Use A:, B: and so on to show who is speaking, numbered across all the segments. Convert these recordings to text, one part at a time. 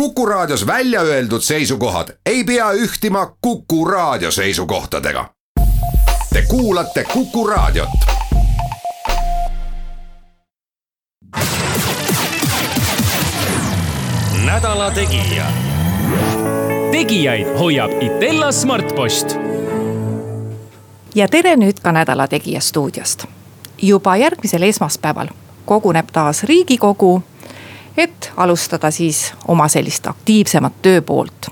A: Kuku Raadios välja öeldud seisukohad ei pea ühtima Kuku Raadio seisukohtadega. Te kuulate Kuku Raadiot.
B: nädala Tegija. tegijaid hoiab Itella Smartpost.
C: ja tere nüüd ka Nädala Tegija stuudiost. juba järgmisel esmaspäeval koguneb taas riigikogu et alustada siis oma sellist aktiivsemat tööpoolt.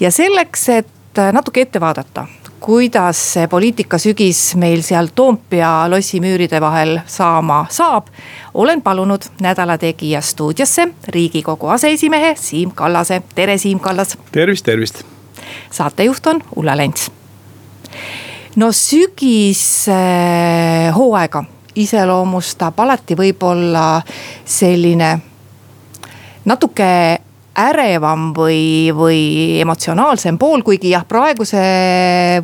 C: ja selleks, et natuke ette vaadata, kuidas see poliitikasügis meil seal Toompea lossimüüride vahel saama saab. olen palunud Nädala Tegija stuudiosse riigikogu aseesimehe Siim Kallase, tere Siim Kallas.
D: tervist, tervist.
C: saatejuht on Ulla Lents. no sügishooaega iseloomustab alati võib-olla selline natuke ärevam või, või emotsionaalsem pool, kuigi jah, praeguse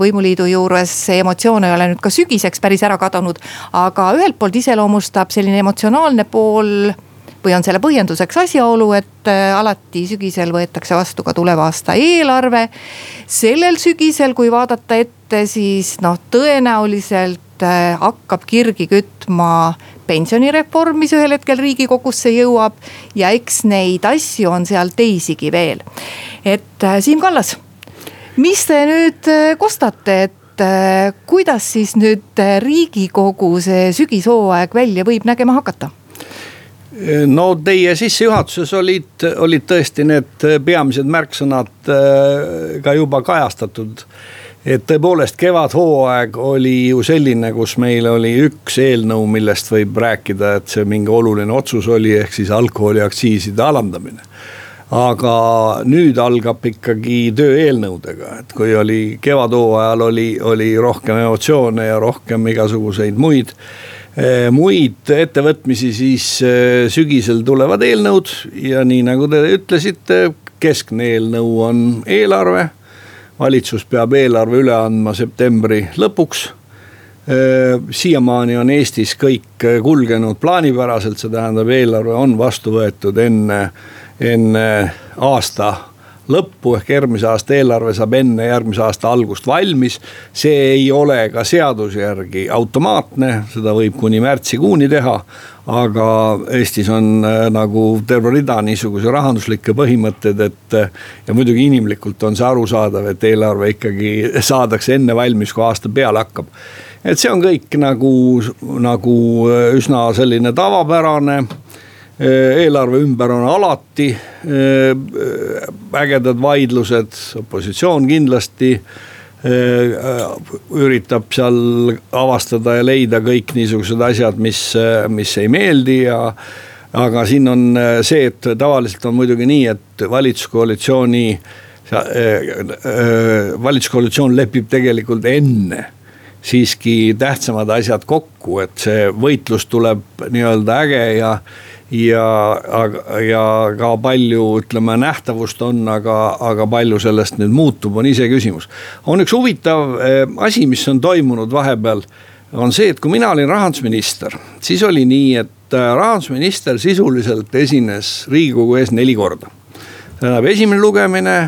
C: võimuliidu juures see emotsioon ei ole nüüd ka sügiseks päris ära kadunud. aga ühelt poolt iseloomustab selline emotsionaalne pool või on selle põhjenduseks asjaolu, et äh, alati sügisel võetakse vastu ka tuleva aasta eelarve. sellel sügisel, kui vaadata ette, siis noh, tõenäoliselt hakkab kirgi kütma pensionireform, mis ühel hetkel riigikogusse jõuab. ja eks neid asju on seal teisigi veel. et äh, Siim Kallas, mis te nüüd äh, kostate, et äh, kuidas siis nüüd riigikogu see sügishooaeg välja võib nägema hakata?
D: no teie sissejuhatuses olid, olid tõesti need peamised märksõnad ka juba kajastatud et tõepoolest kevadhooaeg oli ju selline, kus meil oli üks eelnõu, millest võib rääkida, et see mingi oluline otsus oli, ehk siis alkoholiaktsiiside alandamine. aga nüüd algab ikkagi töö eelnõudega, et kui oli kevadhooajal oli, oli rohkem emotsioone ja rohkem igasuguseid muid eh, muid ettevõtmisi, siis eh, sügisel tulevad eelnõud. Ja nii nagu te ütlesite, keskne eelnõu on eelarve valitsus peab eelarve üle andma septembri lõpuks. Siiamaani on Eestis kõik kulgenud plaanipäraselt, see tähendab, eelarve on vastu võetud enne, enne aasta lõppu ehk järgmise aasta eelarve saab enne järgmise aasta algust valmis. see ei ole ka seaduse järgi automaatne, seda võib kuni märtsikuuni teha. aga Eestis on äh, nagu terve rida niisuguseid rahanduslikke põhimõtteid, et äh, ja muidugi inimlikult on see arusaadav, et eelarve ikkagi saadakse enne valmis, kui aasta peale hakkab et see on kõik nagu, nagu äh, üsna selline tavapärane eelarve ümber on alati äh, ägedad vaidlused, opositsioon kindlasti äh, üritab seal avastada ja leida kõik niisugused asjad, mis, mis ei meeldi ja. aga siin on see, et tavaliselt on muidugi nii, et valitsuskoalitsiooni, valitsuskoalitsioon lepib tegelikult enne siiski tähtsamad asjad kokku, et see võitlus tuleb nii-öelda äge ja ja, ja ka palju, ütleme, nähtavust on, aga, aga palju sellest nüüd muutub, on iseküsimus. on üks huvitav eh, asi, mis on toimunud vahepeal, on see, et kui mina olin rahandusminister, siis oli nii, et eh, rahandusminister sisuliselt esines riigikogu ees neli korda. tähendab, esimene lugemine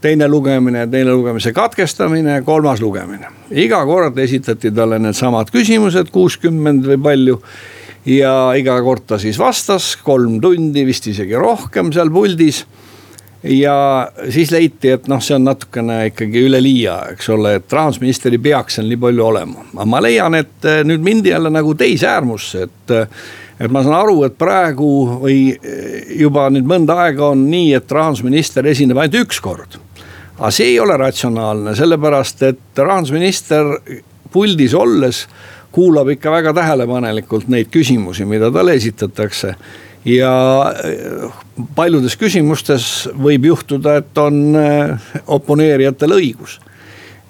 D: teine lugemine, teine lugemise katkestamine, kolmas lugemine. iga kord esitati talle needsamad küsimused, kuuskümmend või palju ja iga kord ta siis vastas kolm tundi, vist isegi rohkem seal puldis ja siis leiti, et noh, see on natukene ikkagi üleliia, eks ole, et rahandusminister ei peaks seal nii palju olema. aga ma leian, et eh, nüüd mindi jälle nagu teise äärmusse, et. Eh, et ma saan aru, et praegu või eh, juba nüüd mõnda aega on nii, et rahandusminister esineb ainult üks kord. aga see ei ole ratsionaalne, sellepärast et rahandusminister puldis olles kuulab ikka väga tähelepanelikult neid küsimusi, mida talle esitatakse. ja eh, paljudes küsimustes võib juhtuda, et on eh, oponeerijatel õigus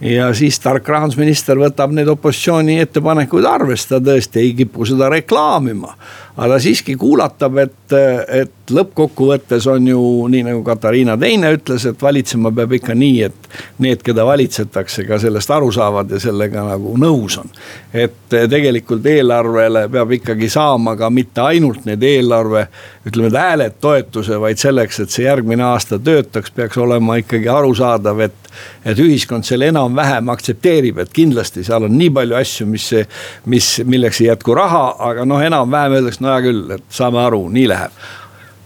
D: ja siis tark rahandusminister võtab neid opositsiooni ettepanekuid arvesse, ta tõesti ei kipu seda reklaamima. aga ta siiski kuulatab, et, et lõppkokkuvõttes on ju nii nagu Katariina Teine ütles, et valitsema peab ikka nii, et need, keda valitsetakse, ka sellest aru saavad ja sellega nagu nõus on. et tegelikult eelarvele peab ikkagi saama ka mitte ainult need eelarve, ütleme, hääled toetuse, vaid selleks, et see järgmine aasta töötaks, peaks olema ikkagi arusaadav, et et ühiskond selle enam-vähem aktsepteerib, et kindlasti seal on nii palju asju, mis, mis, milleks ei jätku raha, aga noh, enam-vähem öeldakse, no hea küll, et saame aru, nii läheb.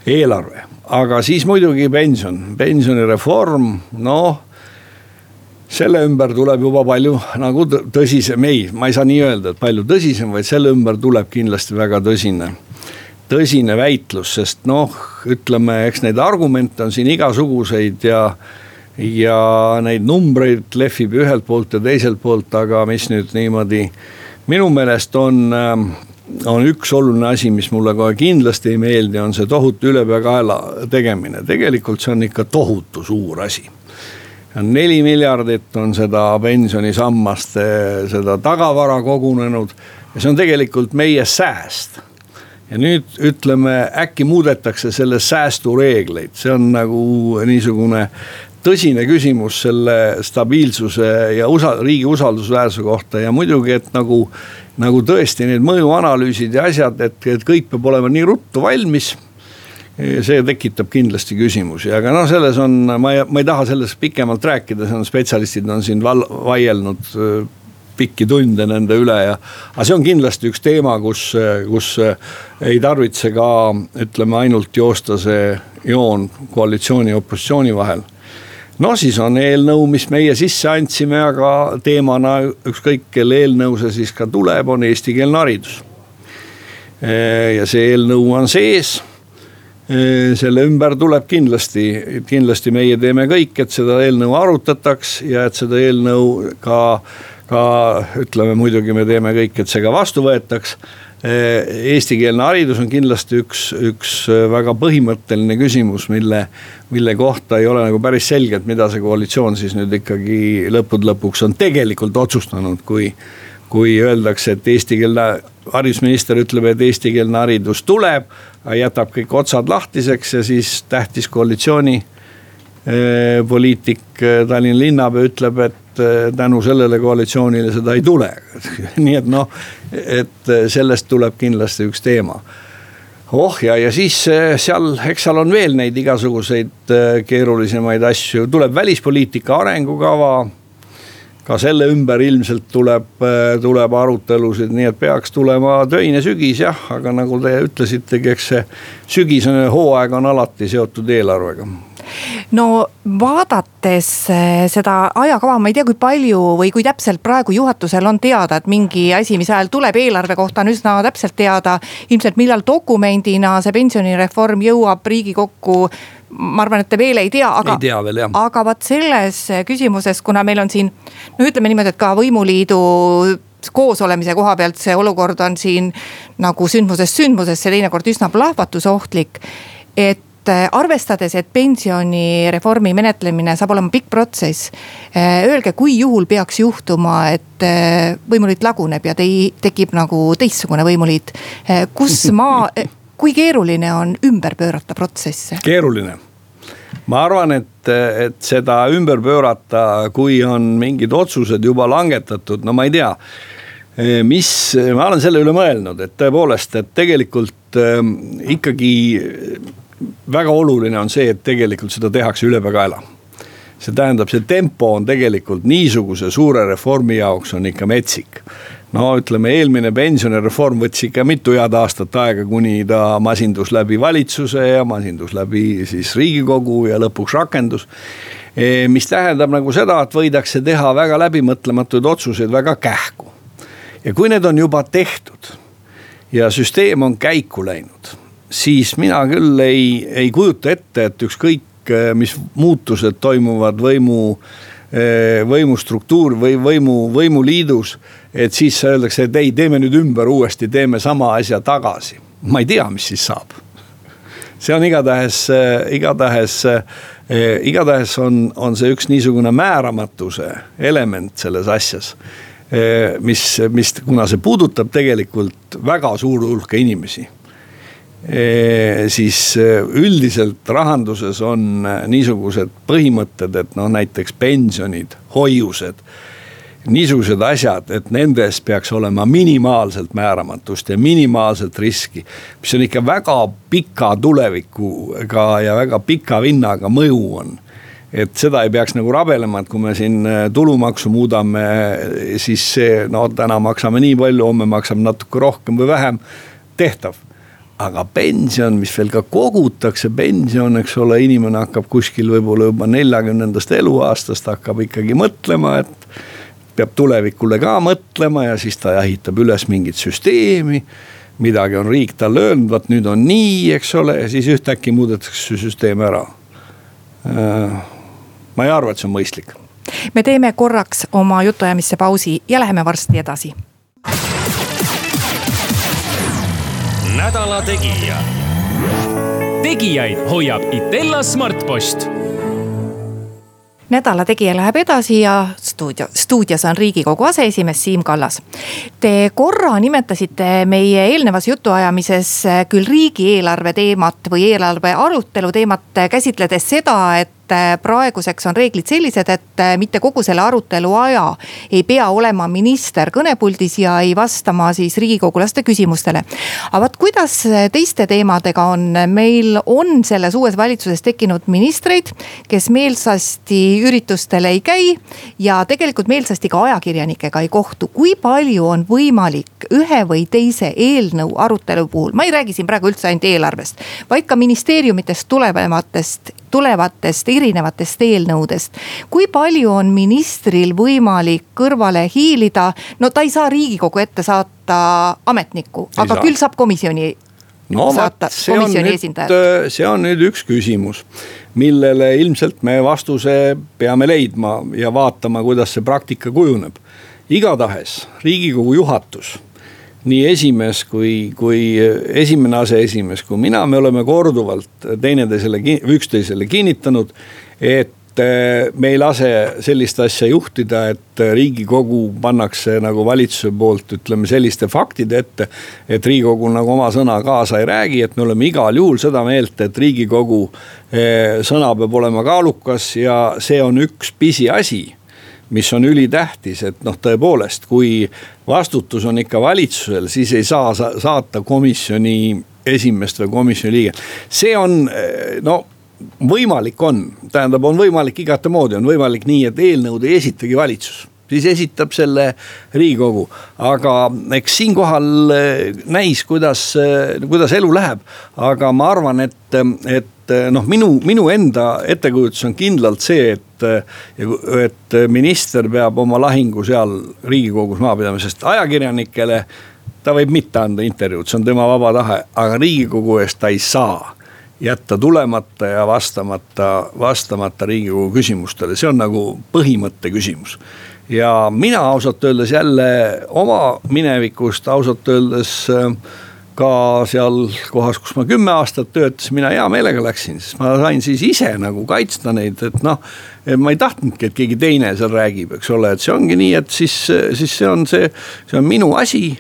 D: eelarve, aga siis muidugi pension, pensionireform, noh selle ümber tuleb juba palju nagu tõsisem, ei, ma ei saa nii öelda, et palju tõsisem, vaid selle ümber tuleb kindlasti väga tõsine, tõsine väitlus, sest noh, ütleme, eks neid argumente on siin igasuguseid ja ja neid numbreid lehvib ühelt poolt ja teiselt poolt, aga mis nüüd niimoodi minu meelest on, ähm, on üks oluline asi, mis mulle kohe kindlasti ei meeldi, on see tohutu ülepeakaela tegemine, tegelikult see on ikka tohutu suur asi. Neli miljardit on seda pensionisammast, seda tagavara kogunenud ja see on tegelikult meie sääst. Ja nüüd ütleme, äkki muudetakse selle säästureegleid, see on nagu niisugune tõsine küsimus selle stabiilsuse ja usa-, riigi usaldusväärsuse kohta ja muidugi, et nagu. nagu tõesti need mõjuanalüüsid ja asjad, et, et kõik peab olema nii ruttu valmis see tekitab kindlasti küsimusi, aga noh, selles on, ma ei, ma ei taha sellest pikemalt rääkida, see on spetsialistid on siin val-, vaielnud pikki tunde nende üle ja. aga see on kindlasti üks teema, kus, kus ei tarvitse ka ütleme ainult joosta see joon koalitsiooni ja opositsiooni vahel no siis on eelnõu, mis meie sisse andsime, aga teemana ükskõik kelle eelnõu see siis ka tuleb, on eestikeelne haridus. ja see eelnõu on sees. selle ümber tuleb kindlasti, kindlasti meie teeme kõik, et seda eelnõu arutataks ja et seda eelnõu ka, ka ütleme muidugi me teeme kõik, et see ka vastu võetaks eestikeelne haridus on kindlasti üks, üks väga põhimõtteline küsimus, mille, mille kohta ei ole nagu päris selge, et mida see koalitsioon siis nüüd ikkagi lõppude lõpuks on tegelikult otsustanud, kui. kui öeldakse, et eestikeelne, haridusminister ütleb, et eestikeelne haridus tuleb, jätab kõik otsad lahtiseks ja siis tähtis koalitsiooni eh, poliitik eh, Tallinna linnapea ütleb, et tänu sellele koalitsioonile seda ei tule. nii et noh, et eh, sellest tuleb kindlasti üks teema. oh ja, ja siis eh, seal, eks seal on veel neid igasuguseid keerulisemaid asju, tuleb välispoliitika arengukava. ka selle ümber ilmselt tuleb, tuleb arutelusid, nii et peaks tulema töine sügis jah, aga nagu te ütlesitegi, eks see sügisene hooaeg on alati seotud eelarvega
C: no vaadates eh, seda ajakava, ma ei tea, kui palju või kui täpselt praegu juhatusel on teada, et mingi asi, mis ajal tuleb eelarve kohta, on üsna täpselt teada. ilmselt millal dokumendina see pensionireform jõuab riigikokku ma arvan, et te veel ei tea, aga, aga vaat selles küsimuses, kuna meil on siin no ütleme niimoodi, et ka võimuliidu koosolemise koha pealt see olukord on siin nagu sündmusest sündmusesse teinekord üsna plahvatusohtlik. et arvestades, et pensionireformi menetlemine saab olema pikk protsess. Äh, öelge, kui juhul peaks juhtuma, et äh, võimuliit laguneb ja tei-, tekib nagu teistsugune võimuliit, kus maa, kui keeruline on ümber pöörata protsesse?
D: keeruline ma arvan, et, et seda ümber pöörata, kui on mingid otsused juba langetatud, no ma ei tea mis, ma olen selle üle mõelnud, et tõepoolest, et tegelikult ähm, ikkagi väga oluline on see, et tegelikult seda tehakse ülepeakaela. see tähendab, see tempo on tegelikult niisuguse suure reformi jaoks on ikka metsik. no ütleme, eelmine pensionireform võttis ikka mitu head aastat aega, kuni ta masindus läbi valitsuse ja masindus läbi siis riigikogu ja lõpuks rakendus e, mis tähendab nagu seda, et võidakse teha väga läbimõtlematuid otsuseid väga kähku. ja kui need on juba tehtud ja süsteem on käiku läinud siis mina küll ei, ei kujuta ette, et ükskõik, eh, mis muutused toimuvad võimu eh, võimustruktuur või võimu, võimuliidus. et siis öeldakse, et ei, teeme nüüd ümber uuesti, teeme sama asja tagasi. ma ei tea, mis siis saab. see on igatahes, eh, igatahes, igatahes on, on see üks niisugune määramatuse element selles asjas. mis, mis, kuna see puudutab tegelikult väga suur hulka inimesi siis üldiselt rahanduses on niisugused põhimõtted, et noh, näiteks pensionid, hoiused niisugused asjad, et nendes peaks olema minimaalselt määramatust ja minimaalselt riski. mis on ikka väga pika tulevikuga ja väga pika vinnaga mõju on. et seda ei peaks nagu rabelema, et kui me siin äh, tulumaksu muudame, siis see no täna maksame nii palju, homme maksame natuke rohkem või vähem, tehtav aga pension, mis veel ka kogutakse, pension, eks ole, inimene hakkab kuskil võib-olla juba neljakümnendast eluaastast hakkab ikkagi mõtlema, et peab tulevikule ka mõtlema ja siis ta ehitab üles mingit süsteemi. midagi on riik talle öelnud, vot nüüd on nii, eks ole, ja siis ühtäkki muudetakse süsteem ära. Äh, ma ei arva, et see on mõistlik.
C: me teeme korraks oma jutuajamisse pausi ja läheme varsti edasi.
B: Nädala Tegija. tegijaid hoiab Itella Smartpost
C: nädala Tegija läheb edasi ja stuudio, stuudios on riigikogu aseesimees Siim Kallas. Te korra nimetasite meie eelnevas jutuajamises küll riigieelarve teemat või eelarve arutelu teemat käsitledes seda, et et äh, praeguseks on reeglid sellised, et äh, mitte kogu selle arutelu aja ei pea olema minister kõnepuldis ja ei vastama siis riigikogulaste küsimustele. aga vot kuidas teiste teemadega on, meil on selles uues valitsuses tekkinud ministreid, kes meelsasti üritustele ei käi ja tegelikult meelsasti ka ajakirjanikega ei kohtu. kui palju on võimalik ühe või teise eelnõu arutelu puhul, ma ei räägi siin praegu üldse ainult eelarvest, vaid ka ministeeriumitest tulevatest tulevatest erinevatest eelnõudest. kui palju on ministril võimalik kõrvale hiilida, no ta ei saa riigikogu ette saata ametnikku, aga saa. küll saab komisjoni
D: no vot, see on nüüd, see on nüüd üks küsimus, millele ilmselt me vastuse peame leidma ja vaatama, kuidas see praktika kujuneb. igatahes riigikogu juhatus nii esimees kui, kui esimene aseesimees kui mina, me oleme korduvalt teineteisele, üksteisele kinnitanud, et eh, me ei lase sellist asja juhtida, et riigikogu pannakse nagu valitsuse poolt, ütleme selliste faktide ette. et riigikogu nagu oma sõna kaasa ei räägi, et me oleme igal juhul seda meelt, et riigikogu eh, sõna peab olema kaalukas ja see on üks pisiasi mis on ülitähtis, et noh, tõepoolest, kui vastutus on ikka valitsusel, siis ei saa saata komisjoni esimeest või komisjoni liiget. see on no võimalik on, tähendab, on võimalik igatemoodi, on võimalik nii, et eelnõud ei esitagi valitsus siis esitab selle riigikogu. aga eks siinkohal näis, kuidas, kuidas elu läheb. aga ma arvan, et, et noh, minu, minu enda ettekujutus on kindlalt see, et, et minister peab oma lahingu seal riigikogus maha pidama, sest ajakirjanikele ta võib mitte anda intervjuud, see on tema vaba tahe, aga riigikogu eest ta ei saa jätta tulemata ja vastamata, vastamata riigikogu küsimustele, see on nagu põhimõtte küsimus. ja mina ausalt öeldes jälle oma minevikust ausalt öeldes äh, ka seal kohas, kus ma kümme aastat töötasin, mina hea meelega läksin, sest ma sain siis ise nagu kaitsta neid, et noh. ma ei tahtnudki, et keegi teine seal räägib, eks ole, et see ongi nii, et siis, siis see on see, see on minu asi.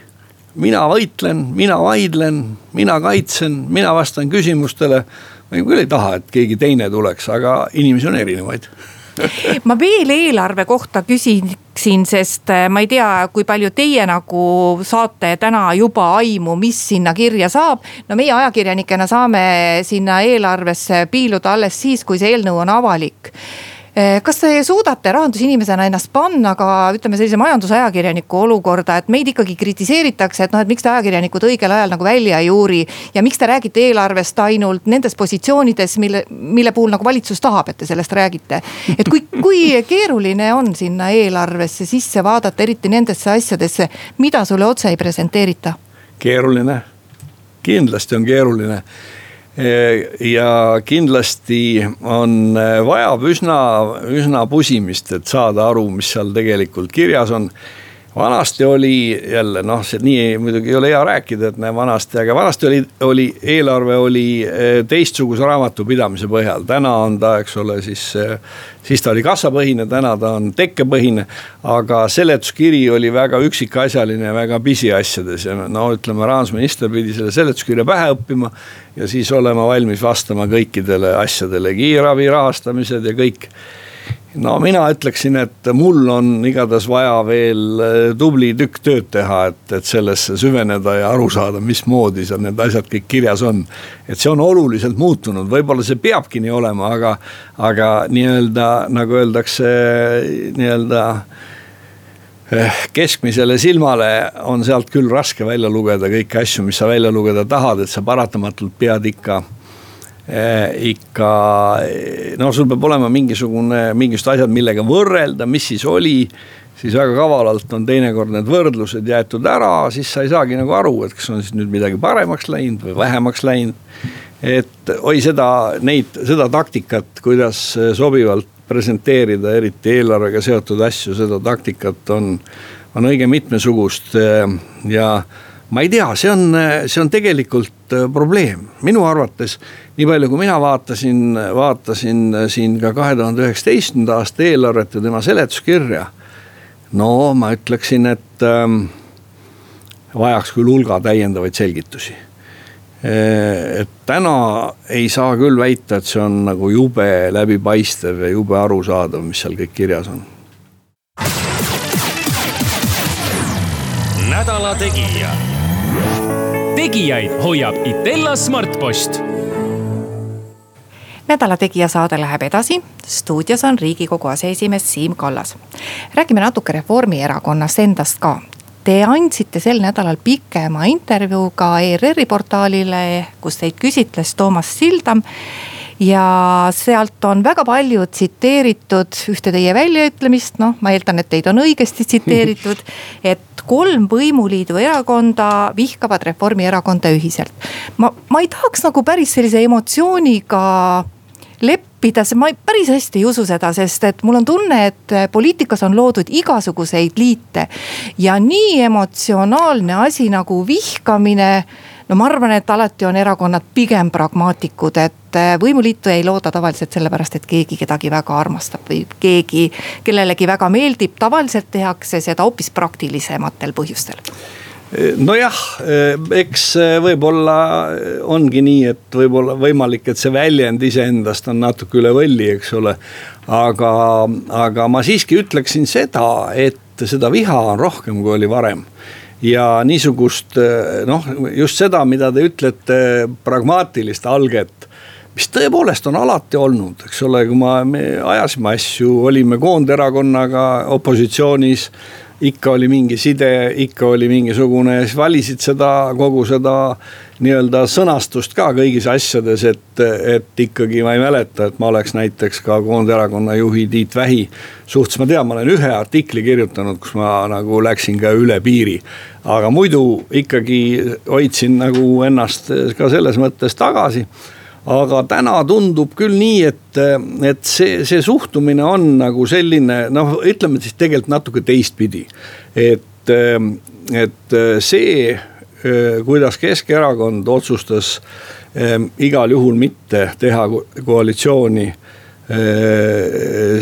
D: mina võitlen, mina vaidlen, mina kaitsen, mina vastan küsimustele. ma küll ei taha, et keegi teine tuleks, aga inimesi on erinevaid
C: ma veel eelarve kohta küsiksin, sest äh, ma ei tea, kui palju teie nagu saate täna juba aimu, mis sinna kirja saab. no meie ajakirjanikena saame sinna eelarvesse piiluda alles siis, kui see eelnõu on avalik kas te suudate rahandusinimesena ennast panna ka ütleme sellise majandusajakirjaniku olukorda, et meid ikkagi kritiseeritakse, et noh, et miks te ajakirjanikud õigel ajal nagu välja ei uuri. ja miks te räägite eelarvest ainult nendes positsioonides, mille, mille puhul nagu valitsus tahab, et te sellest räägite. et kui, kui keeruline on sinna eelarvesse sisse vaadata, eriti nendesse asjadesse, mida sulle otse ei presenteerita?
D: keeruline, kindlasti on keeruline ja kindlasti on, vajab üsna, üsna pusimist, et saada aru, mis seal tegelikult kirjas on. Vanasti oli jälle noh, see nii muidugi ei ole hea rääkida, et näe vanasti, aga vanasti oli, oli eelarve oli eh, teistsuguse raamatupidamise põhjal, täna on ta, eks ole, siis. Eh, siis ta oli kassapõhine, täna ta on tekkepõhine, aga seletuskiri oli väga üksikasjaline, väga pisiasjades ja no ütleme, rahandusminister pidi selle seletuskirja pähe õppima. ja siis olema valmis vastama kõikidele asjadele, kiirabi rahastamised ja kõik no mina ütleksin, et mul on igatahes vaja veel äh, tubli tükk tööd teha, et, et sellesse süveneda ja aru saada, mismoodi seal need asjad kõik kirjas on. et see on oluliselt muutunud, võib-olla see peabki nii olema, aga, aga nii-öelda nagu öeldakse, nii-öelda eh, keskmisele silmale on sealt küll raske välja lugeda kõiki asju, mis sa välja lugeda tahad, et sa paratamatult pead ikka ikka no sul peab olema mingisugune, mingisugused asjad, millega võrrelda, mis siis oli. siis väga kavalalt on teinekord need võrdlused jäetud ära, siis sa ei saagi nagu aru, et kas on siis nüüd midagi paremaks läinud või vähemaks läinud. et oi seda, neid, seda taktikat, kuidas sobivalt presenteerida, eriti eelarvega seotud asju, seda taktikat on, on õige mitmesugust ja ma ei tea, see on, see on tegelikult äh, probleem, minu arvates. nii palju, kui mina vaatasin, vaatasin siin ka kahe tuhande üheksateistkümnenda aasta eelarvet ja tema seletuskirja. no ma ütleksin, et ähm, vajaks küll hulga täiendavaid selgitusi. Äh, et täna ei saa küll väita, et see on nagu jube läbipaistev ja jube arusaadav, mis seal kõik kirjas on
B: nädala Tegija tegijaid hoiab Itella Smartpost.
C: nädala Tegija saade läheb edasi. stuudios on riigikogu aseesimees Siim Kallas. räägime natuke Reformierakonnast endast ka. Te andsite sel nädalal pikema intervjuu ka ERR-i portaalile, kus teid küsitles Toomas Sildam ja sealt on väga palju tsiteeritud ühte teie väljaütlemist, noh, ma eeldan, et teid on õigesti tsiteeritud. et kolm võimuliidu erakonda vihkavad Reformierakonda ühiselt. ma, ma ei tahaks nagu päris sellise emotsiooniga leppida, ma päris hästi ei usu seda, sest et mul on tunne, et poliitikas on loodud igasuguseid liite. ja nii emotsionaalne asi nagu vihkamine no ma arvan, et alati on erakonnad pigem pragmaatikud, et eh, võimuliitu ei looda tavaliselt sellepärast, et keegi kedagi väga armastab või keegi kellelegi väga meeldib. tavaliselt tehakse seda hoopis praktilisematel põhjustel
D: nojah, eh, eks eh, võib-olla ongi nii, et võib-olla võimalik, et see väljend iseendast on natuke üle võlli, eks ole. aga, aga ma siiski ütleksin seda, et seda viha on rohkem, kui oli varem ja niisugust noh, just seda, mida te ütlete, pragmaatilist alget mis tõepoolest on alati olnud, eks ole, kui ma, me ajasime asju, olime koonderakonnaga opositsioonis ikka oli mingi side, ikka oli mingisugune, siis valisid seda, kogu seda nii-öelda sõnastust ka kõigis asjades, et, et ikkagi ma ei mäleta, et ma oleks näiteks ka Koonderakonna juhi Tiit Vähi suhtes, ma tean, ma olen ühe artikli kirjutanud, kus ma nagu läksin ka üle piiri. aga muidu ikkagi hoidsin nagu ennast ka selles mõttes tagasi aga täna tundub küll nii, et, et see, see suhtumine on nagu selline noh, ütleme siis tegelikult natuke teistpidi. et, et see, kuidas Keskerakond otsustas igal juhul mitte teha koalitsiooni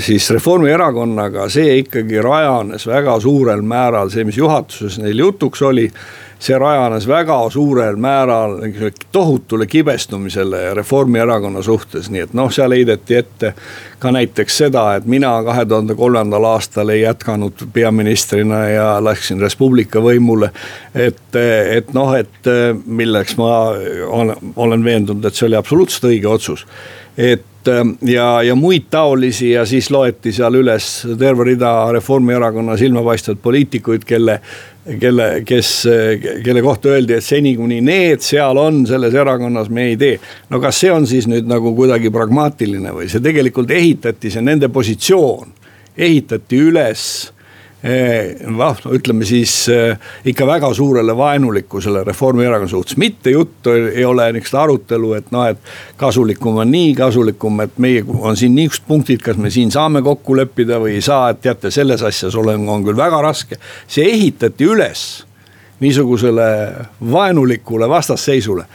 D: siis Reformierakonnaga, see ikkagi rajanes väga suurel määral, see, mis juhatuses neil jutuks oli see rajanes väga suurel määral tohutule kibestumisele Reformierakonna suhtes, nii et noh, seal heideti ette ka näiteks seda, et mina kahe tuhande kolmandal aastal ei jätkanud peaministrina ja läksin Res Publica võimule. et, et noh, et milleks ma olen, olen veendunud, et see oli absoluutselt õige otsus et ja, ja muid taolisi ja siis loeti seal üles terve rida Reformierakonna silmapaistvaid poliitikuid, kelle kelle, kes, kelle kohta öeldi, et seni kuni need seal on selles erakonnas, me ei tee. no kas see on siis nüüd nagu kuidagi pragmaatiline või see tegelikult ehitati, see nende positsioon ehitati üles noh, ütleme siis ikka väga suurele vaenulikkusele Reformierakonna suhtes, mitte juttu ei ole niisugust arutelu, et noh, et kasulikum on nii, kasulikum, et meie on siin niisugused punktid, kas me siin saame kokku leppida või ei saa, et teate, selles asjas olen, on küll väga raske. see ehitati üles niisugusele vaenulikule vastasseisule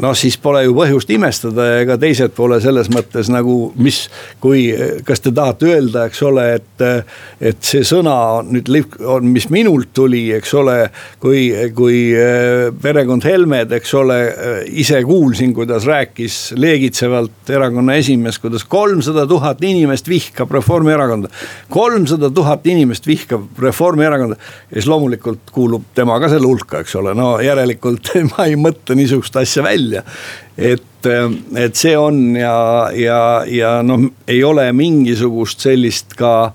D: noh, siis pole ju põhjust imestada ja ega teised pole selles mõttes nagu, mis, kui, kas te tahate öelda, eks ole, et. et see sõna nüüd, on, mis minult tuli, eks ole, kui, kui eh, perekond Helmed, eks ole, ise kuulsin, kuidas rääkis leegitsevalt erakonna esimees, kuidas kolmsada tuhat inimest vihkab Reformierakonda. kolmsada tuhat inimest vihkab Reformierakonda ja siis loomulikult kuulub tema ka selle hulka, eks ole, no järelikult ma ei mõtle niisugust asja välja välja. et, et see on ja, ja, ja noh, ei ole mingisugust sellist ka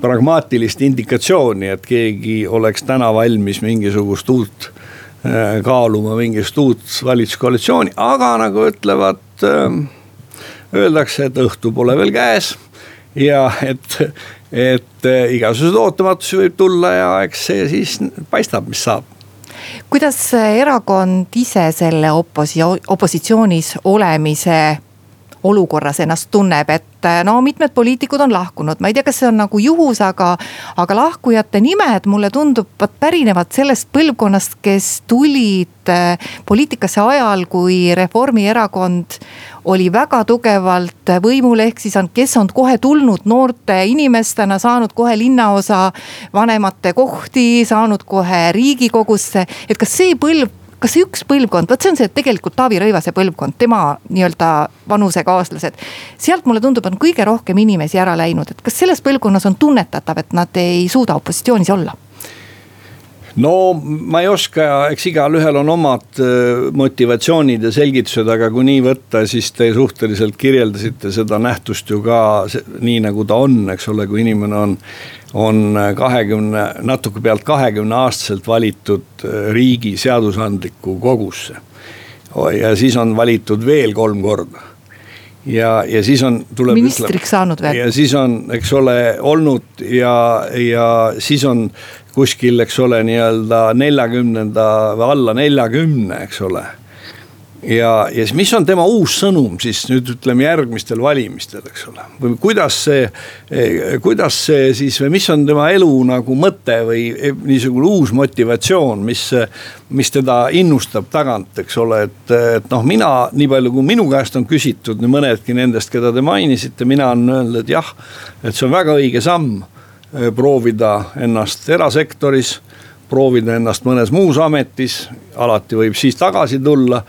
D: pragmaatilist indikatsiooni, et keegi oleks täna valmis mingisugust uut kaaluma mingisugust uut valitsuskoalitsiooni, aga nagu ütlevad, öeldakse, et õhtu pole veel käes. ja et, et igasuguseid ootamatusi võib tulla ja eks see siis paistab, mis saab
C: kuidas erakond ise selle opositsioon, opositsioonis olemise olukorras ennast tunneb, et no mitmed poliitikud on lahkunud, ma ei tea, kas see on nagu juhus, aga. aga lahkujate nimed mulle tundub, pärinevad sellest põlvkonnast, kes tulid äh, poliitikasse ajal, kui Reformierakond oli väga tugevalt võimul, ehk siis on, kes on kohe tulnud noorte inimestena, saanud kohe linnaosa vanemate kohti, saanud kohe riigikogusse. et kas see põlv kas see üks põlvkond, vot see on see tegelikult Taavi Rõivase põlvkond, tema nii-öelda vanusekaaslased. sealt mulle tundub, on kõige rohkem inimesi ära läinud, et kas selles põlvkonnas on tunnetatav, et nad ei suuda opositsioonis olla?
D: No ma ei oska, eks igalühel on omad äh, motivatsioonid ja selgitused, aga kui nii võtta, siis te suhteliselt kirjeldasite seda nähtust ju ka nii nagu ta on, eks ole, kui inimene on on kahekümne, natuke pealt kahekümne aastaselt valitud äh, riigi seadusandlikku kogusse. ja siis on valitud veel kolm korda ja, ja siis on, tuleb.
C: ministriks saanud veel.
D: ja siis on, eks ole, olnud ja, ja siis on kuskil, eks ole, nii-öelda neljakümnenda või alla neljakümne, eks ole ja, ja siis, mis on tema uus sõnum siis nüüd ütleme järgmistel valimistel, eks ole. või kuidas see, kuidas see siis või mis on tema elu nagu mõte või niisugune uus motivatsioon, mis. mis teda innustab tagant, eks ole, et, et noh, mina nii palju, kui minu käest on küsitud, nii mõnedki nendest, keda te mainisite, mina olen öelnud, et jah. et see on väga õige samm proovida ennast erasektoris proovida ennast mõnes muus ametis, alati võib siis tagasi tulla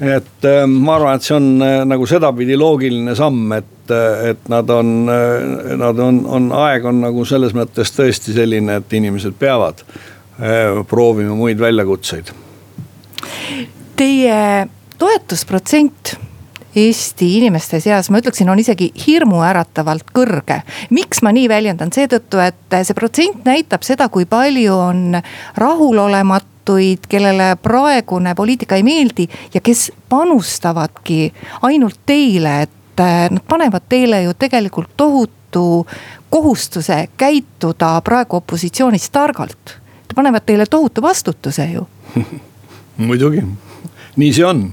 D: et ähm, ma arvan, et see on äh, nagu sedapidi loogiline samm, et, et nad on, nad on, on, aeg on nagu selles mõttes tõesti selline, et inimesed peavad proovima muid väljakutseid.
C: Teie toetusprotsent Eesti inimeste seas, ma ütleksin, on isegi hirmuäratavalt kõrge. miks ma nii väljendan, seetõttu, et see protsent näitab seda, kui palju on rahulolemat poliitikuid, kellele praegune poliitika ei meeldi ja kes panustavadki ainult teile, et äh, nad panevad teile ju tegelikult tohutu kohustuse käituda praegu opositsioonis targalt. panevad teile tohutu vastutuse ju
D: muidugi, nii see on.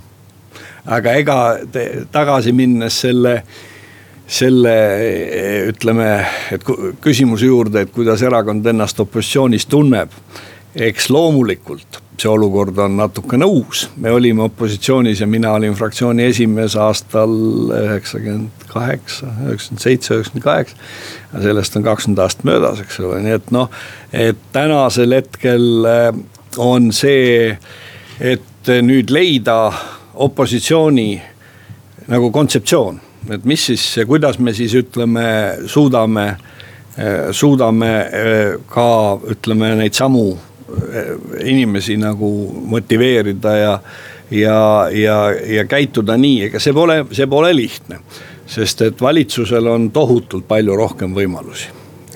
D: Aga ega te, tagasi minnes selle selle ütleme, et küsimuse juurde, et kuidas erakond ennast opositsioonis tunneb eks loomulikult see olukord on natukene uus, me olime opositsioonis ja mina olin fraktsiooni esimees aastal üheksakümmend kaheksa, üheksakümmend seitse, üheksakümmend kaheksa. sellest on kakskümmend aastat möödas, eks ole, nii et noh, et tänasel hetkel eh, on see, et nüüd leida opositsiooni nagu kontseptsioon, et mis siis ja kuidas me siis ütleme, suudame, eh, suudame eh, ka ütleme neid samu inimesi nagu motiveerida ja, ja, ja, ja käituda nii, ega see pole, see pole lihtne. sest et valitsusel on tohutult palju rohkem võimalusi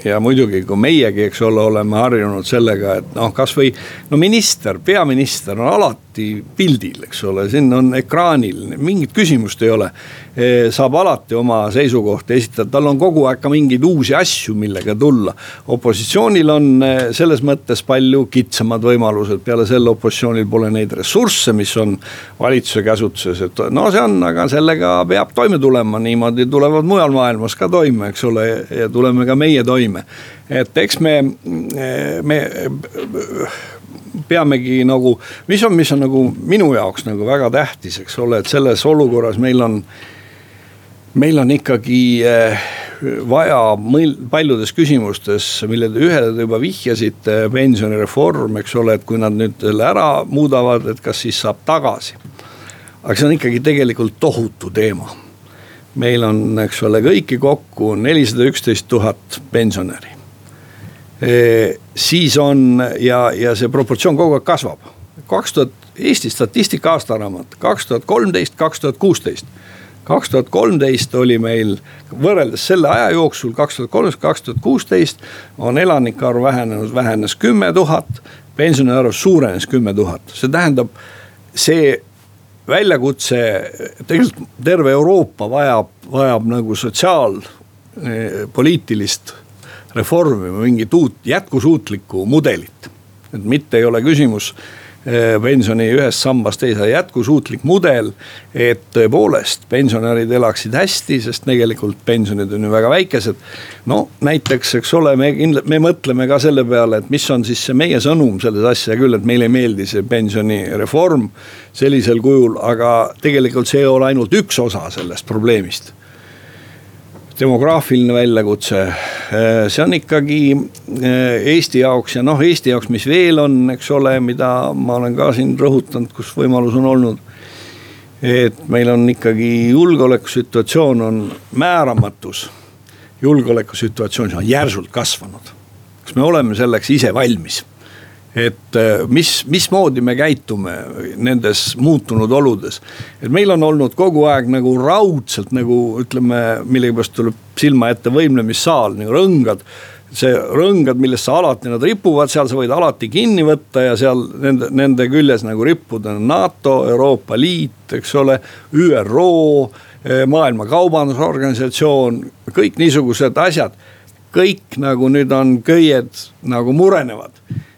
D: ja muidugi, kui meiegi, eks ole, oleme harjunud sellega, et noh, kasvõi no minister, peaminister on alati alati pildil, eks ole, siin on ekraanil, mingit küsimust ei ole. saab alati oma seisukohti esitada, tal on kogu aeg ka mingeid uusi asju, millega tulla. opositsioonil on selles mõttes palju kitsamad võimalused, peale selle opositsioonil pole neid ressursse, mis on valitsuse käsutuses, et no see on, aga sellega peab toime tulema, niimoodi tulevad mujal maailmas ka toime, eks ole, ja tuleme ka meie toime. et eks me, me peamegi nagu, mis on, mis on nagu minu jaoks nagu väga tähtis, eks ole, et selles olukorras meil on, meil on ikkagi eh, vaja paljudes küsimustes, mille te ühele te juba vihjasite, pensionireform, eks ole, et kui nad nüüd selle ära muudavad, et kas siis saab tagasi. aga see on ikkagi tegelikult tohutu teema. meil on, eks ole, kõiki kokku nelisada üksteist tuhat pensionäri siis on ja, ja see proportsioon kogu aeg kasvab. kaks tuhat, Eesti statistika aastaraamat, kaks tuhat kolmteist, kaks tuhat kuusteist. kaks tuhat kolmteist oli meil võrreldes selle aja jooksul, kaks tuhat kolmteist, kaks tuhat kuusteist on elanike arv vähenenud, vähenes kümme tuhat. pensionäri arv suurenes kümme tuhat, see tähendab, see väljakutse, tegelikult terve Euroopa vajab, vajab nagu sotsiaalpoliitilist reformima mingit uut jätkusuutlikku mudelit. et mitte ei ole küsimus eh, pensioni ühest sambast teise, jätkusuutlik mudel, et tõepoolest pensionärid elaksid hästi, sest tegelikult pensionid on ju väga väikesed. no näiteks, eks ole, me kindlalt, me mõtleme ka selle peale, et mis on siis see meie sõnum selles asja küll, et meile ei meeldi see pensionireform sellisel kujul, aga tegelikult see ei ole ainult üks osa sellest probleemist demograafiline väljakutse, äh, see on ikkagi äh, Eesti jaoks ja noh, Eesti jaoks, mis veel on, eks ole, mida ma olen ka siin rõhutanud, kus võimalus on olnud. et meil on ikkagi julgeolekusituatsioon on määramatus, julgeolekusituatsioon on järsult kasvanud. kas me oleme selleks ise valmis? Et äh, mis, mismoodi me käitume nendes muutunud oludes. et meil on olnud kogu aeg nagu raudselt nagu ütleme, millegipärast tuleb silma ette võimlemissaal nagu rõngad see rõngad, millest sa alati nad ripuvad, seal sa võid alati kinni võtta ja seal nende, nende küljes nagu rippuda NATO, Euroopa Liit, eks ole, ÜRO, eh, Maailma Kaubandusorganisatsioon, kõik niisugused asjad. kõik nagu nüüd on köied nagu murenevad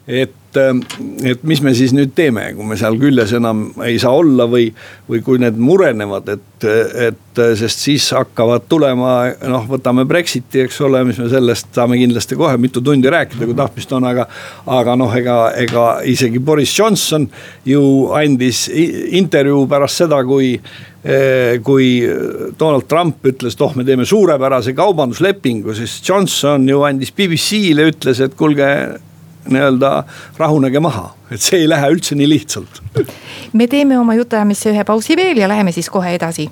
D: et, et mis me siis nüüd teeme, kui me seal küljes enam ei saa olla või, või kui need murenevad, et, et sest siis hakkavad tulema, noh, võtame Brexiti, eks ole, mis me sellest saame kindlasti kohe mitu tundi rääkida, kui tahtmist on, aga. aga noh, ega, ega isegi Boris Johnson ju andis intervjuu pärast seda, kui eh, kui Donald Trump ütles, et oh, me teeme suurepärase kaubanduslepingu, siis Johnson ju andis BBC-le, ütles, et kuulge nii-öelda rahunege maha, et see ei lähe üldse nii lihtsalt.
C: me teeme oma jutuajamisse ühe pausi veel ja läheme siis kohe edasi.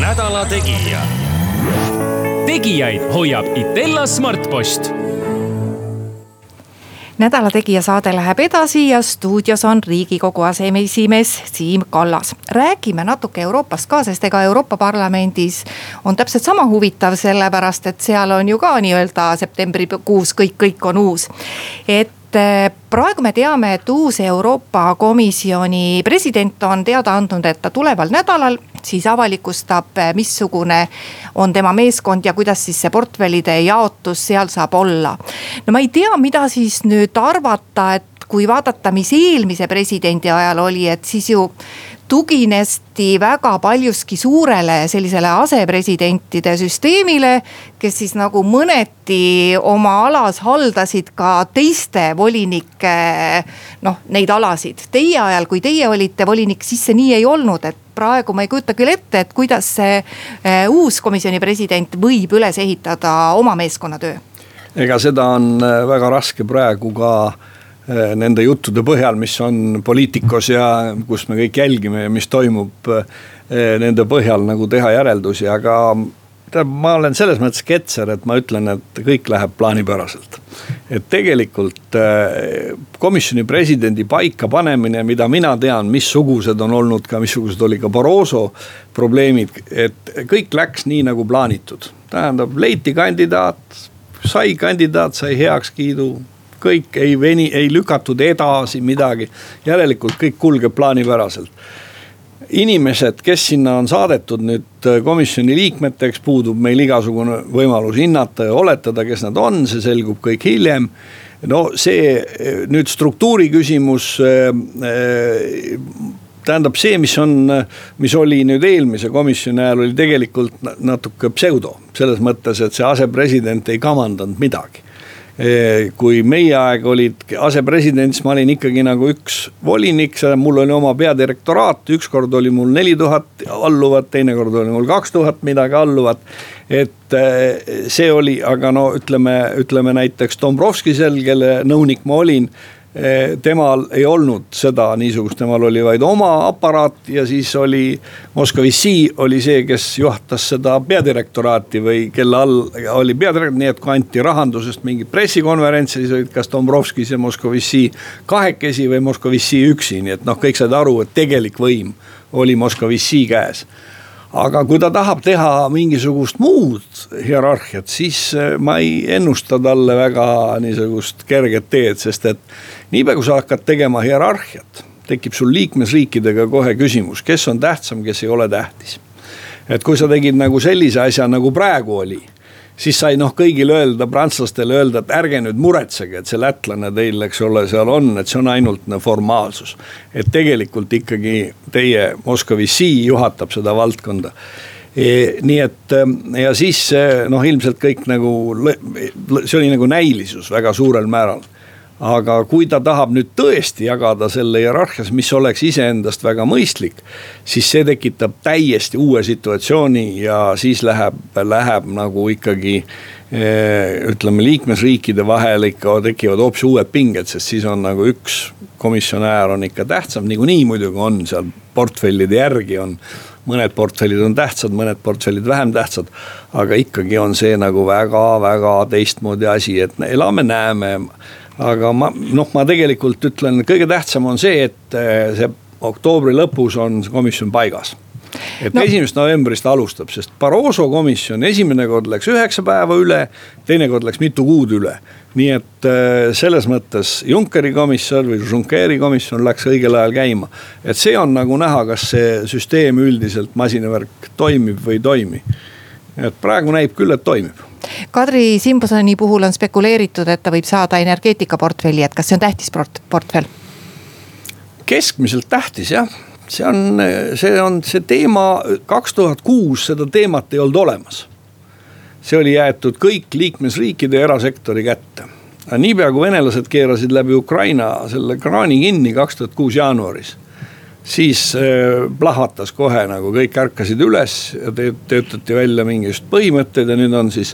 B: nädala Tegija. tegijaid hoiab Itella Smartpost
C: nädala Tegija saade läheb edasi ja stuudios on riigikogu aseesimees Siim Kallas. räägime natuke Euroopast ka, sest ega Euroopa Parlamendis on täpselt sama huvitav, sellepärast et seal on ju ka nii-öelda septembrikuus kõik, kõik on uus. et eh, praegu me teame, et uus Euroopa Komisjoni president on teada andnud, et ta tuleval nädalal siis avalikustab, missugune on tema meeskond ja kuidas siis see portfellide jaotus seal saab olla. no ma ei tea, mida siis nüüd arvata, et kui vaadata, mis eelmise presidendi ajal oli, et siis ju tuginesti väga paljuski suurele sellisele asepresidentide süsteemile. kes siis nagu mõneti oma alas haldasid ka teiste volinike noh, neid alasid. Teie ajal, kui teie olite volinik, siis see nii ei olnud, et praegu ma ei kujuta küll ette, et kuidas see eh, uus komisjoni president võib üles ehitada oma meeskonnatöö.
D: ega seda on eh, väga raske praegu ka nende juttude põhjal, mis on Poliitikos ja kus me kõik jälgime ja mis toimub nende põhjal nagu teha järeldusi, aga tead, ma olen selles mõttes ketser, et ma ütlen, et kõik läheb plaanipäraselt. et tegelikult äh, komisjoni presidendi paikapanemine, mida mina tean, missugused on olnud ka, missugused oli ka Barroso probleemid, et kõik läks nii nagu plaanitud. tähendab, leiti kandidaat, sai kandidaat, sai heakskiidu kõik ei veni, ei lükatud edasi midagi. järelikult kõik kulgeb plaanipäraselt inimesed, kes sinna on saadetud nüüd komisjoni liikmeteks, puudub meil igasugune võimalus hinnata ja oletada, kes nad on, see selgub kõik hiljem no see nüüd struktuuri küsimus tähendab see, mis on, mis oli nüüd eelmise komisjoni ajal, oli tegelikult natuke pseudo. selles mõttes, et see asepresident ei kavandanud midagi kui meie aeg olid asepresident, siis ma olin ikkagi nagu üks volinik, mul oli oma peadirektoraat, ükskord oli mul neli tuhat alluvat, teinekord oli mul kaks tuhat midagi alluvat. et see oli, aga no ütleme, ütleme näiteks Dombrovskisel, kelle nõunik ma olin Eh, temal ei olnud seda niisugust, temal oli vaid oma aparaat ja siis oli Moskva-Vissi oli see, kes juhatas seda peadirektoraati või kelle all oli peadirektor, nii et kui anti rahandusest mingi pressikonverents, siis olid kas Dombrovskis ja Moskva-Vissi kahekesi või Moskva-Vissi üksi, nii et noh, kõik said aru, et tegelik võim oli Moskva-Vissi käes aga kui ta tahab teha mingisugust muud hierarhiat, siis eh, ma ei ennusta talle väga niisugust kerget teed, sest et niipea kui sa hakkad tegema hierarhiat, tekib sul liikmesriikidega kohe küsimus, kes on tähtsam, kes ei ole tähtis. et kui sa tegid nagu sellise asja, nagu praegu oli siis sai noh kõigile öelda, prantslastele öelda, et ärge nüüd muretsege, et see lätlane teil, eks ole, seal on, et see on ainult no, formaalsus. et tegelikult ikkagi teie Moskva-Vissi juhatab seda valdkonda e,. nii et ja siis noh, ilmselt kõik nagu, see oli nagu näilisus väga suurel määral aga kui ta tahab nüüd tõesti jagada selle hierarhias, mis oleks iseendast väga mõistlik, siis see tekitab täiesti uue situatsiooni ja siis läheb, läheb nagu ikkagi eh, ütleme, liikmesriikide vahel ikka tekivad hoopis uued pinged, sest siis on nagu üks komisjonär on ikka tähtsam, niikuinii muidugi on seal portfellide järgi on mõned portfellid on tähtsad, mõned portfellid vähem tähtsad. aga ikkagi on see nagu väga-väga teistmoodi asi, et elame-näeme aga ma noh, ma tegelikult ütlen, kõige tähtsam on see, et eh, see oktoobri lõpus on komisjon paigas et no. esimesest novembrist alustab, sest Barroso komisjon esimene kord läks üheksa päeva üle, teine kord läks mitu kuud üle. nii et eh, selles mõttes Junckeri komisjon või Junckeri komisjon läks õigel ajal käima. et see on nagu näha, kas see süsteem üldiselt, masinavärk toimib või ei toimi. et praegu näib küll, et toimib
C: Kadri Simbosoni puhul on spekuleeritud, et ta võib saada energeetikaportfelli, et kas see on tähtis port-, portfell?
D: keskmiselt tähtis jah, see on, see on see teema, kaks tuhat kuus seda teemat ei olnud olemas. see oli jäetud kõik liikmesriikide ja erasektori kätte. niipea kui venelased keerasid läbi Ukraina selle kraani kinni kaks tuhat kuus jaanuaris siis äh, plahvatas kohe nagu kõik ärkasid üles ja töötati välja mingisugused põhimõtted ja nüüd on siis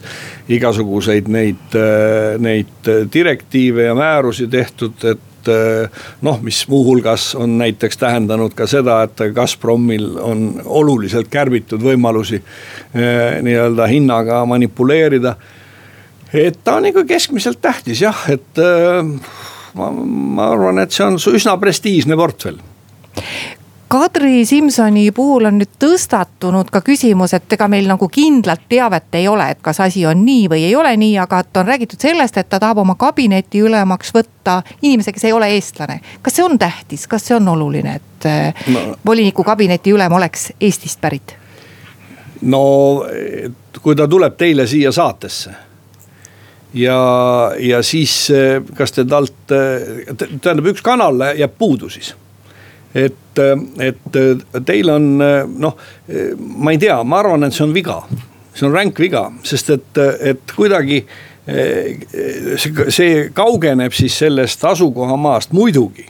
D: igasuguseid neid, äh, neid direktiive ja määrusi tehtud, et äh, noh, mis muuhulgas on näiteks tähendanud ka seda, et Gazpromil on oluliselt kärbitud võimalusi nii-öelda hinnaga manipuleerida. et ta on ikka keskmiselt tähtis jah, et ma, ma arvan, et see on üsna prestiižne portfell
C: Kadri Simsoni puhul on nüüd tõstatunud ka küsimus, et ega meil nagu kindlat teavet ei ole, et kas asi on nii või ei ole nii, aga et on räägitud sellest, et ta tahab oma kabineti ülemaks võtta inimese, kes ei ole eestlane. kas see on tähtis, kas see on oluline, et eh, no. voliniku kabineti ülem oleks Eestist pärit?
D: no kui ta tuleb teile siia saatesse ja, ja siis eh, kas te talt, eh, tähendab üks kanal jääb puudu siis et, et teil on noh, ma ei tea, ma arvan, et see on viga. see on ränk viga, sest et, et kuidagi see, see kaugeneb siis sellest asukohamaast, muidugi.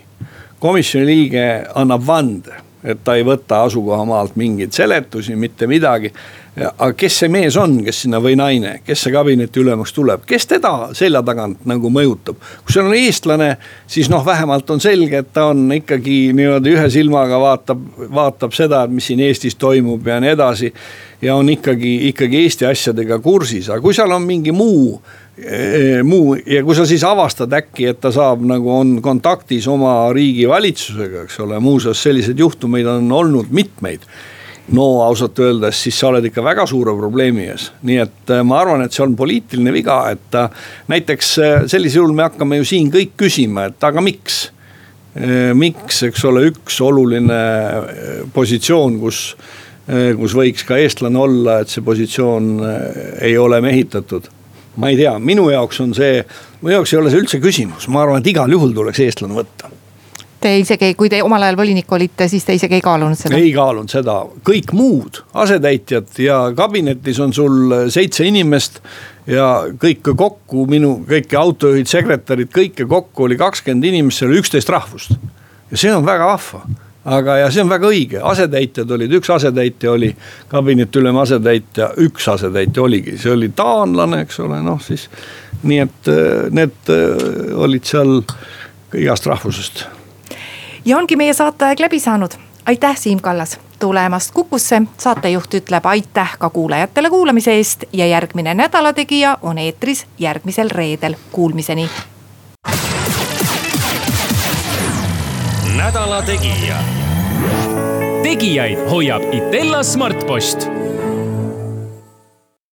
D: komisjoni liige annab vande, et ta ei võta asukohamaalt mingeid seletusi, mitte midagi aga kes see mees on, kes sinna või naine, kes see kabineti ülemaks tuleb, kes teda selja tagant nagu mõjutab. kui see on eestlane, siis noh, vähemalt on selge, et ta on ikkagi niimoodi ühe silmaga vaatab, vaatab seda, mis siin Eestis toimub ja nii edasi. ja on ikkagi, ikkagi Eesti asjadega kursis, aga kui seal on mingi muu eh, muu ja kui sa siis avastad äkki, et ta saab nagu on kontaktis oma riigi valitsusega, eks ole, muuseas selliseid juhtumeid on olnud mitmeid no ausalt öeldes, siis sa oled ikka väga suure probleemi ees. nii et äh, ma arvan, et see on poliitiline viga, et äh, näiteks äh, sellisel juhul me hakkame ju siin kõik küsima, et aga miks. miks, eks ole, üks oluline positsioon, kus, kus võiks ka eestlane olla, et see positsioon ei ole mehitatud ma ei tea, minu jaoks on see, minu jaoks ei ole see üldse küsimus, ma arvan, et igal juhul tuleks eestlane võtta
C: Te isegi, kui te omal ajal volinik olite, siis te isegi ei kaalunud seda?
D: ei kaalunud seda, kõik muud asetäitjad ja kabinetis on sul seitse inimest. ja kõike kokku minu, kõiki autojuhid, sekretärid, kõike kokku oli kakskümmend inimest, seal oli üksteist rahvust. ja see on väga vahva aga, ja see on väga õige, asetäitjad olid, üks asetäitja oli kabinetiülema asetäitja, üks asetäitja oligi, see oli taanlane, eks ole, noh siis. nii et need olid seal igast rahvusest
C: ja ongi meie saateaeg läbi saanud. aitäh, Siim Kallas tulemast Kukusse, saatejuht ütleb aitäh ka kuulajatele kuulamise eest ja järgmine Nädala Tegija on eetris järgmisel reedel, kuulmiseni.
B: nädala Tegija. tegijaid hoiab Itella Smartpost